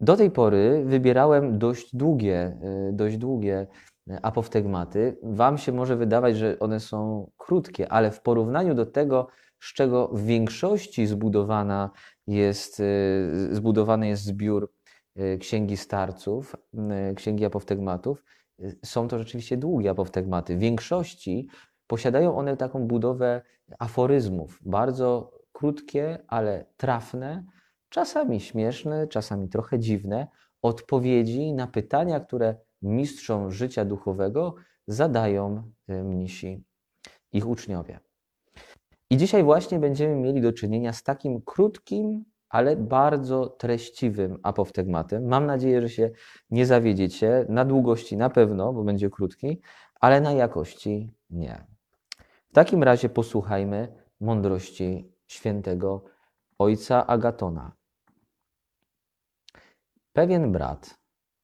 Do tej pory wybierałem dość długie, y, dość długie apoftegmaty. Wam się może wydawać, że one są krótkie, ale w porównaniu do tego, z czego w większości zbudowana jest, y, zbudowany jest zbiór y, Księgi Starców, Księgi Apoftegmatów, są to rzeczywiście długie apoftegmaty. W większości posiadają one taką budowę aforyzmów, bardzo krótkie, ale trafne, czasami śmieszne, czasami trochę dziwne, odpowiedzi na pytania, które mistrzom życia duchowego zadają mnisi, ich uczniowie. I dzisiaj właśnie będziemy mieli do czynienia z takim krótkim, ale bardzo treściwym apoftegmatem. Mam nadzieję, że się nie zawiedziecie. Na długości na pewno, bo będzie krótki, ale na jakości nie. W takim razie posłuchajmy mądrości świętego ojca Agatona. Pewien brat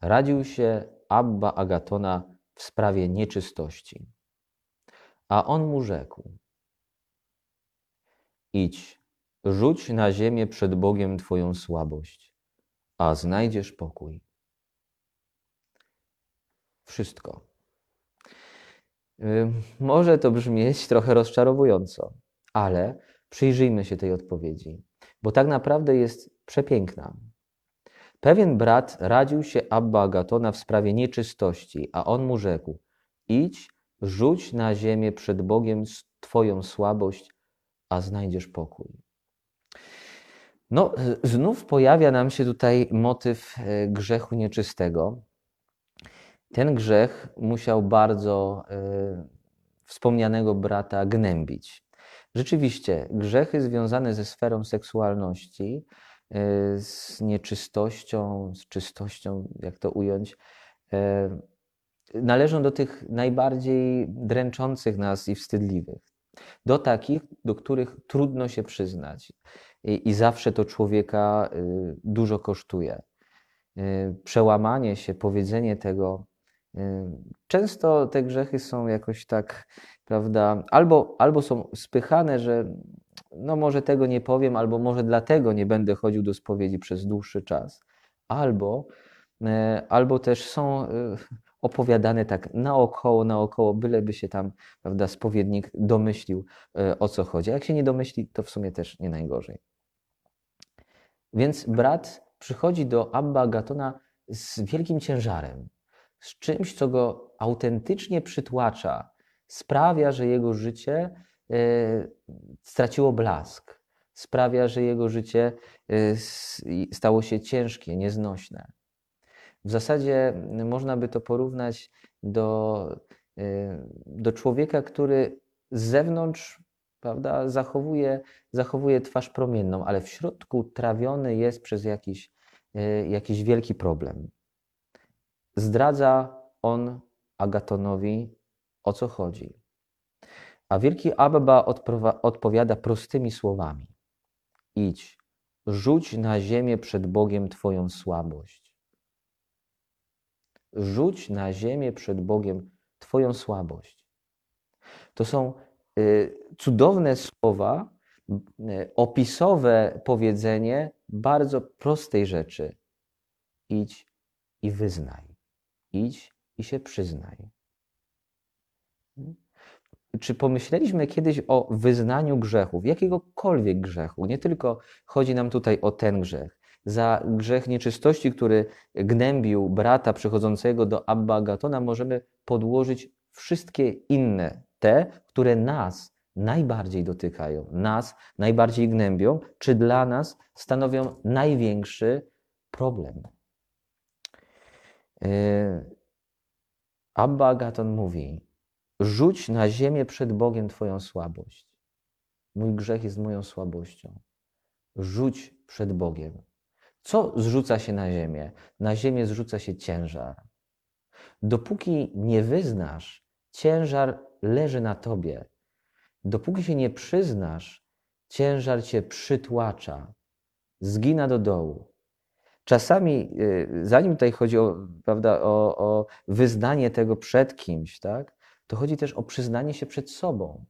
radził się Abba Agatona w sprawie nieczystości, a on mu rzekł: Idź, rzuć na ziemię przed Bogiem Twoją słabość, a znajdziesz pokój. Wszystko. Może to brzmieć trochę rozczarowująco, ale przyjrzyjmy się tej odpowiedzi, bo tak naprawdę jest przepiękna. Pewien brat radził się Abba Agatona w sprawie nieczystości, a on mu rzekł: Idź, rzuć na ziemię przed Bogiem Twoją słabość, a znajdziesz pokój. No, znów pojawia nam się tutaj motyw e, grzechu nieczystego. Ten grzech musiał bardzo y, wspomnianego brata gnębić. Rzeczywiście, grzechy związane ze sferą seksualności, z nieczystością, z czystością, jak to ująć, y, należą do tych najbardziej dręczących nas i wstydliwych. Do takich, do których trudno się przyznać. I, i zawsze to człowieka dużo kosztuje. Przełamanie się, powiedzenie tego, Często te grzechy są jakoś tak, prawda, albo, albo są spychane, że no może tego nie powiem, albo może dlatego nie będę chodził do spowiedzi przez dłuższy czas, albo, e, albo też są e, opowiadane tak naokoło, naokoło, byleby się tam, prawda, spowiednik domyślił e, o co chodzi. A jak się nie domyśli, to w sumie też nie najgorzej. Więc brat przychodzi do Abba Gatona z wielkim ciężarem z czymś, co go autentycznie przytłacza, sprawia, że jego życie straciło blask, sprawia, że jego życie e, stało się ciężkie, nieznośne. W zasadzie można by to porównać do, e, do człowieka, który z zewnątrz prawda, zachowuje, zachowuje twarz promienną, ale w środku trawiony jest przez jakiś, jakiś wielki problem. Zdradza on Agatonowi, o co chodzi. A wielki Abba odpowiada prostymi słowami: Idź, rzuć na ziemię przed Bogiem Twoją słabość. Rzuć na ziemię przed Bogiem Twoją słabość. To są y, cudowne słowa, y, opisowe powiedzenie bardzo prostej rzeczy. Idź i wyznaj. Idź i się przyznaj. Czy pomyśleliśmy kiedyś o wyznaniu grzechów, jakiegokolwiek grzechu? Nie tylko chodzi nam tutaj o ten grzech. Za grzech nieczystości, który gnębił brata przychodzącego do Abba Gatona, możemy podłożyć wszystkie inne, te, które nas najbardziej dotykają, nas najbardziej gnębią, czy dla nas stanowią największy problem. Yy, Abba Agaton mówi: Rzuć na ziemię przed Bogiem Twoją słabość. Mój grzech jest moją słabością. Rzuć przed Bogiem. Co zrzuca się na ziemię? Na ziemię zrzuca się ciężar. Dopóki nie wyznasz, ciężar leży na tobie. Dopóki się nie przyznasz, ciężar cię przytłacza, zgina do dołu. Czasami, y, zanim tutaj chodzi o, prawda, o, o wyznanie tego przed kimś, tak, to chodzi też o przyznanie się przed sobą.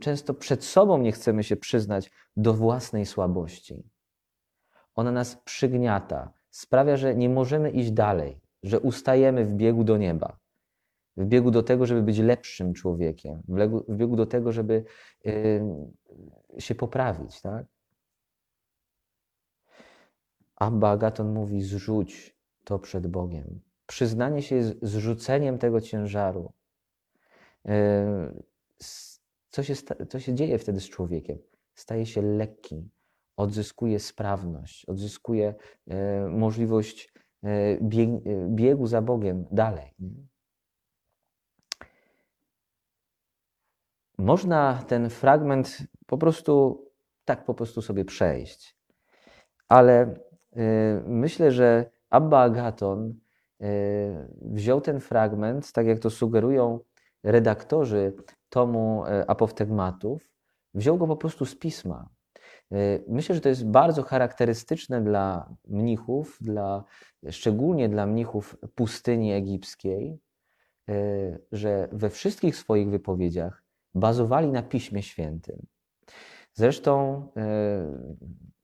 Często przed sobą nie chcemy się przyznać do własnej słabości. Ona nas przygniata, sprawia, że nie możemy iść dalej, że ustajemy w biegu do nieba, w biegu do tego, żeby być lepszym człowiekiem, w biegu, do tego, żeby yy, się poprawić. Tak? Abba Agaton mówi: zrzuć to przed Bogiem. Przyznanie się jest zrzuceniem tego ciężaru. Yy, co się, co się dzieje wtedy z człowiekiem? Staje się lekki, odzyskuje sprawność, odzyskuje e, możliwość e, e, biegu za Bogiem dalej. Można ten fragment po prostu tak po prostu sobie przejść. Ale myślę, że Abba Agaton wziął ten fragment, tak jak to sugerują redaktorzy tomu apoftegmatów, wziął go po prostu z pisma. Y, myślę, że to jest bardzo charakterystyczne dla mnichów, dla, szczególnie dla mnichów pustyni egipskiej, że we wszystkich swoich wypowiedziach bazowali na Piśmie Świętym. Zresztą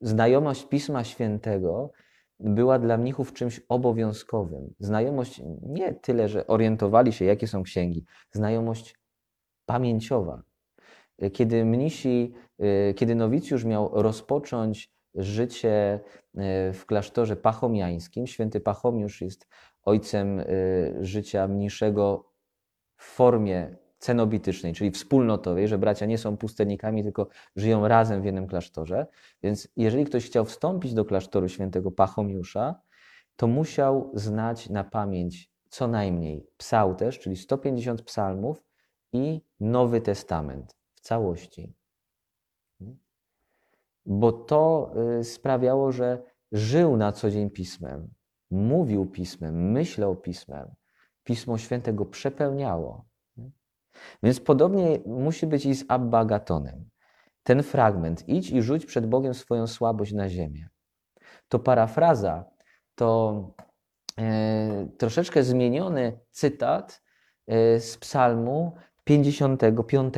znajomość Pisma Świętego była dla mnichów czymś obowiązkowym. Znajomość nie tyle, że orientowali się, jakie są księgi, znajomość pamięciowa. Kiedy mnisi, y, kiedy nowicjusz miał rozpocząć życie y, w klasztorze pachomiańskim, święty Pachomiusz jest ojcem y, życia mniejszego w formie cenobitycznej, czyli wspólnotowej, że bracia nie są pustelnikami, tylko żyją razem w jednym klasztorze. Więc jeżeli ktoś chciał wstąpić do klasztoru świętego Pachomiusza, to musiał znać na pamięć co najmniej psałterz, czyli 150 psalmów i Nowy Testament całości. Bo to y, sprawiało, że żył na co dzień pismem, mówił pismem, myślał pismem. Pismo Święte go przepełniało. Więc podobnie musi być i z Abba Gatonem. Ten fragment, idź i rzuć przed Bogiem swoją słabość na ziemię. To parafraza, to e, troszeczkę zmieniony cytat e, z Psalmu 55.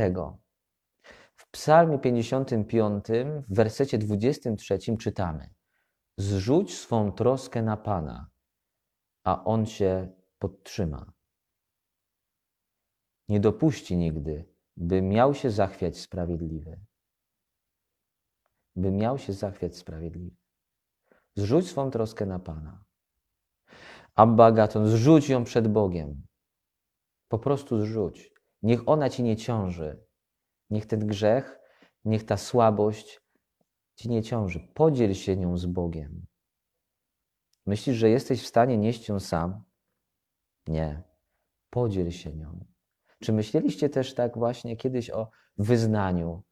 W Psalmie 55, w wersecie 23 czytamy: Zrzuć swą troskę na Pana, a On cię podtrzyma. Nie dopuści nigdy, by miał się zachwiać sprawiedliwy. By miał się zachwiać sprawiedliwy. Zrzuć swą troskę na Pana. Abba Gaton, zrzuć ją przed Bogiem. Po prostu zrzuć. Niech ona ci nie ciąży. Niech ten grzech, niech ta słabość ci nie ciąży. Podziel się nią z Bogiem. Myślisz, że jesteś w stanie nieść ją sam? Nie. Podziel się nią. Czy myśleliście też tak właśnie kiedyś o wyznaniu,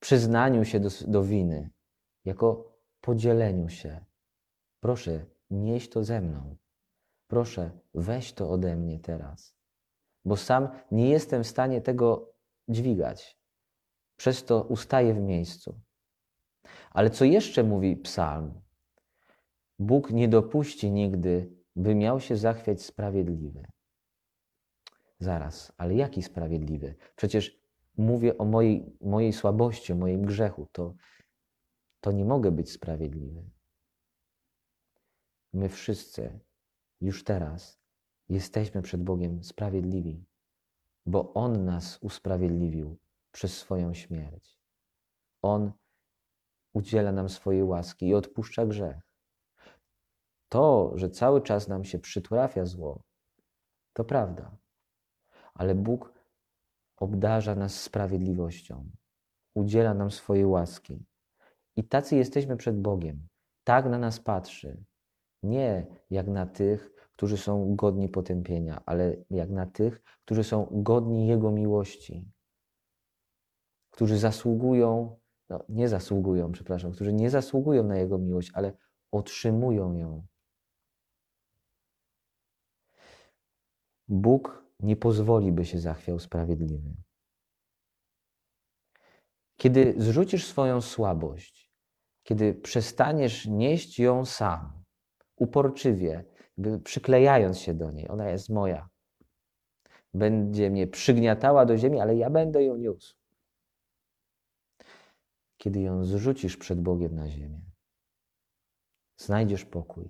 przyznaniu się do, do winy, jako podzieleniu się? Proszę, nieś to ze mną. Proszę, weź to ode mnie teraz, bo sam nie jestem w stanie tego dźwigać. Przez to ustaje w miejscu. Ale co jeszcze mówi psalm? Bóg nie dopuści nigdy, by miał się zachwiać sprawiedliwy. Zaraz, ale jaki sprawiedliwy? Przecież mówię o mojej, mojej słabości, o moim grzechu. To, to nie mogę być sprawiedliwy. My wszyscy już teraz jesteśmy przed Bogiem sprawiedliwi, bo On nas usprawiedliwił przez swoją śmierć. On udziela nam swojej łaski i odpuszcza grzech. To, że cały czas nam się przytrafia zło, to prawda. Ale Bóg obdarza nas sprawiedliwością, udziela nam swojej łaski. I tacy jesteśmy przed Bogiem. Tak na nas patrzy. Nie jak na tych, którzy są godni potępienia, ale jak na tych, którzy są godni Jego miłości którzy zasługują, no nie zasługują, przepraszam, którzy nie zasługują na Jego miłość, ale otrzymują ją. Bóg nie pozwoli, by się zachwiał sprawiedliwy. Kiedy zrzucisz swoją słabość, kiedy przestaniesz nieść ją sam, uporczywie, przyklejając się do niej, ona jest moja, będzie mnie przygniatała do ziemi, ale ja będę ją niósł kiedy ją zrzucisz przed Bogiem na ziemię. znajdziesz pokój.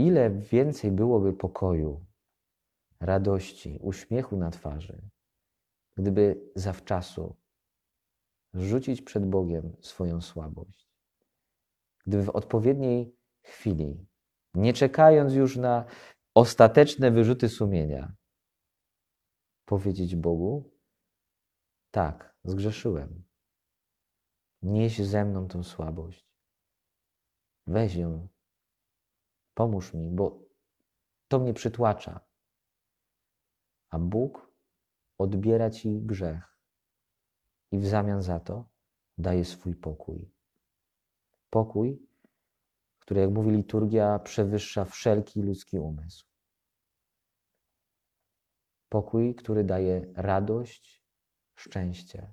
Ile więcej byłoby pokoju, radości, uśmiechu na twarzy, gdyby zawczasu rzucić przed Bogiem swoją słabość. Gdyby w odpowiedniej chwili, nie czekając już na ostateczne wyrzuty sumienia, powiedzieć Bogu: Tak, zgrzeszyłem. Nieś ze mną tą słabość. Weź ją, pomóż mi, bo to mnie przytłacza. A Bóg odbiera ci grzech i w zamian za to daje swój pokój. Pokój, który, jak mówi liturgia, przewyższa wszelki ludzki umysł. Pokój, który daje radość, szczęście.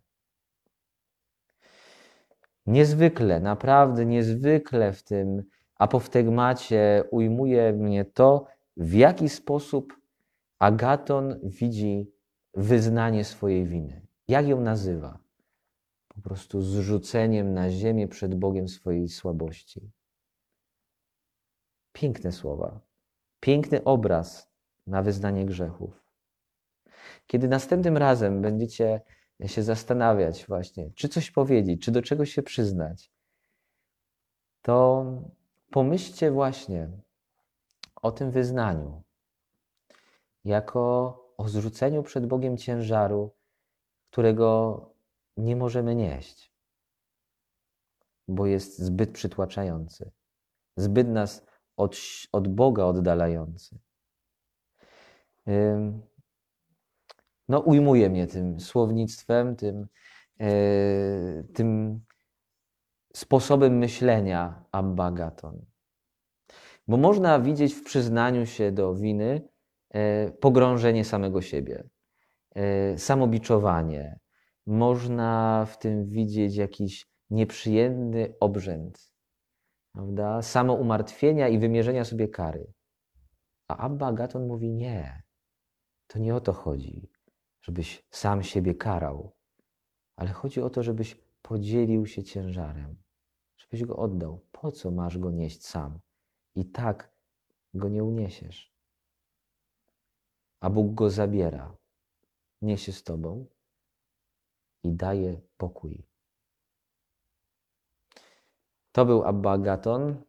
Niezwykle, naprawdę niezwykle w tym apoftegmacie ujmuje mnie to, w jaki sposób Agaton widzi wyznanie swojej winy. Jak ją nazywa? Po prostu zrzuceniem na ziemię przed Bogiem swojej słabości. Piękne słowa, piękny obraz na wyznanie grzechów. Kiedy następnym razem będziecie się zastanawiać, właśnie, czy coś powiedzieć, czy do czegoś się przyznać, to pomyślcie właśnie o tym wyznaniu jako o zrzuceniu przed Bogiem ciężaru, którego nie możemy nieść, bo jest zbyt przytłaczający, zbyt nas od, od Boga oddalający. No, ujmuje mnie tym słownictwem, tym, e, tym sposobem myślenia Abba Gaton. Bo można widzieć w przyznaniu się do winy e, pogrążenie samego siebie, e, samobiczowanie. Można w tym widzieć jakiś nieprzyjemny obrzęd, prawda? samo umartwienia i wymierzenia sobie kary. A Abba Gaton mówi nie. To nie o to chodzi, żebyś sam siebie karał, ale chodzi o to, żebyś podzielił się ciężarem, żebyś go oddał. Po co masz go nieść sam? I tak go nie uniesiesz. A Bóg go zabiera, niesie z tobą i daje pokój. To był Abba Agaton,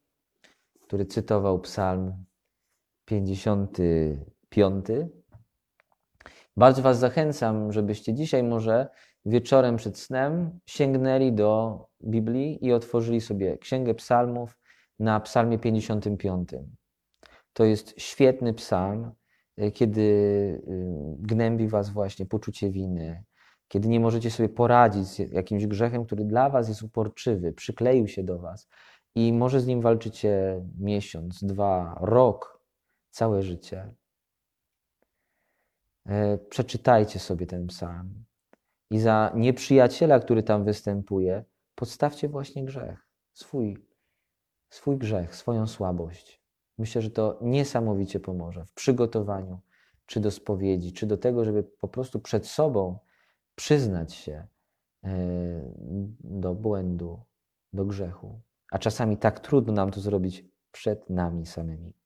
który cytował Psalm 55. Bardzo Was zachęcam, żebyście dzisiaj może wieczorem przed snem sięgnęli do Biblii i otworzyli sobie Księgę Psalmów na Psalmie 55. To jest świetny psalm, kiedy y, gnębi Was właśnie poczucie winy, kiedy nie możecie sobie poradzić z jakimś grzechem, który dla Was jest uporczywy, przykleił się do Was i może z nim walczycie miesiąc, dwa, rok, całe życie. E, przeczytajcie sobie ten psalm i za nieprzyjaciela, który tam występuje, podstawcie właśnie grzech, swój, swój grzech, swoją słabość. Myślę, że to niesamowicie pomoże w przygotowaniu czy do spowiedzi, czy do tego, żeby po prostu przed sobą przyznać się e, do błędu, do grzechu. A czasami tak trudno nam to zrobić przed nami samymi.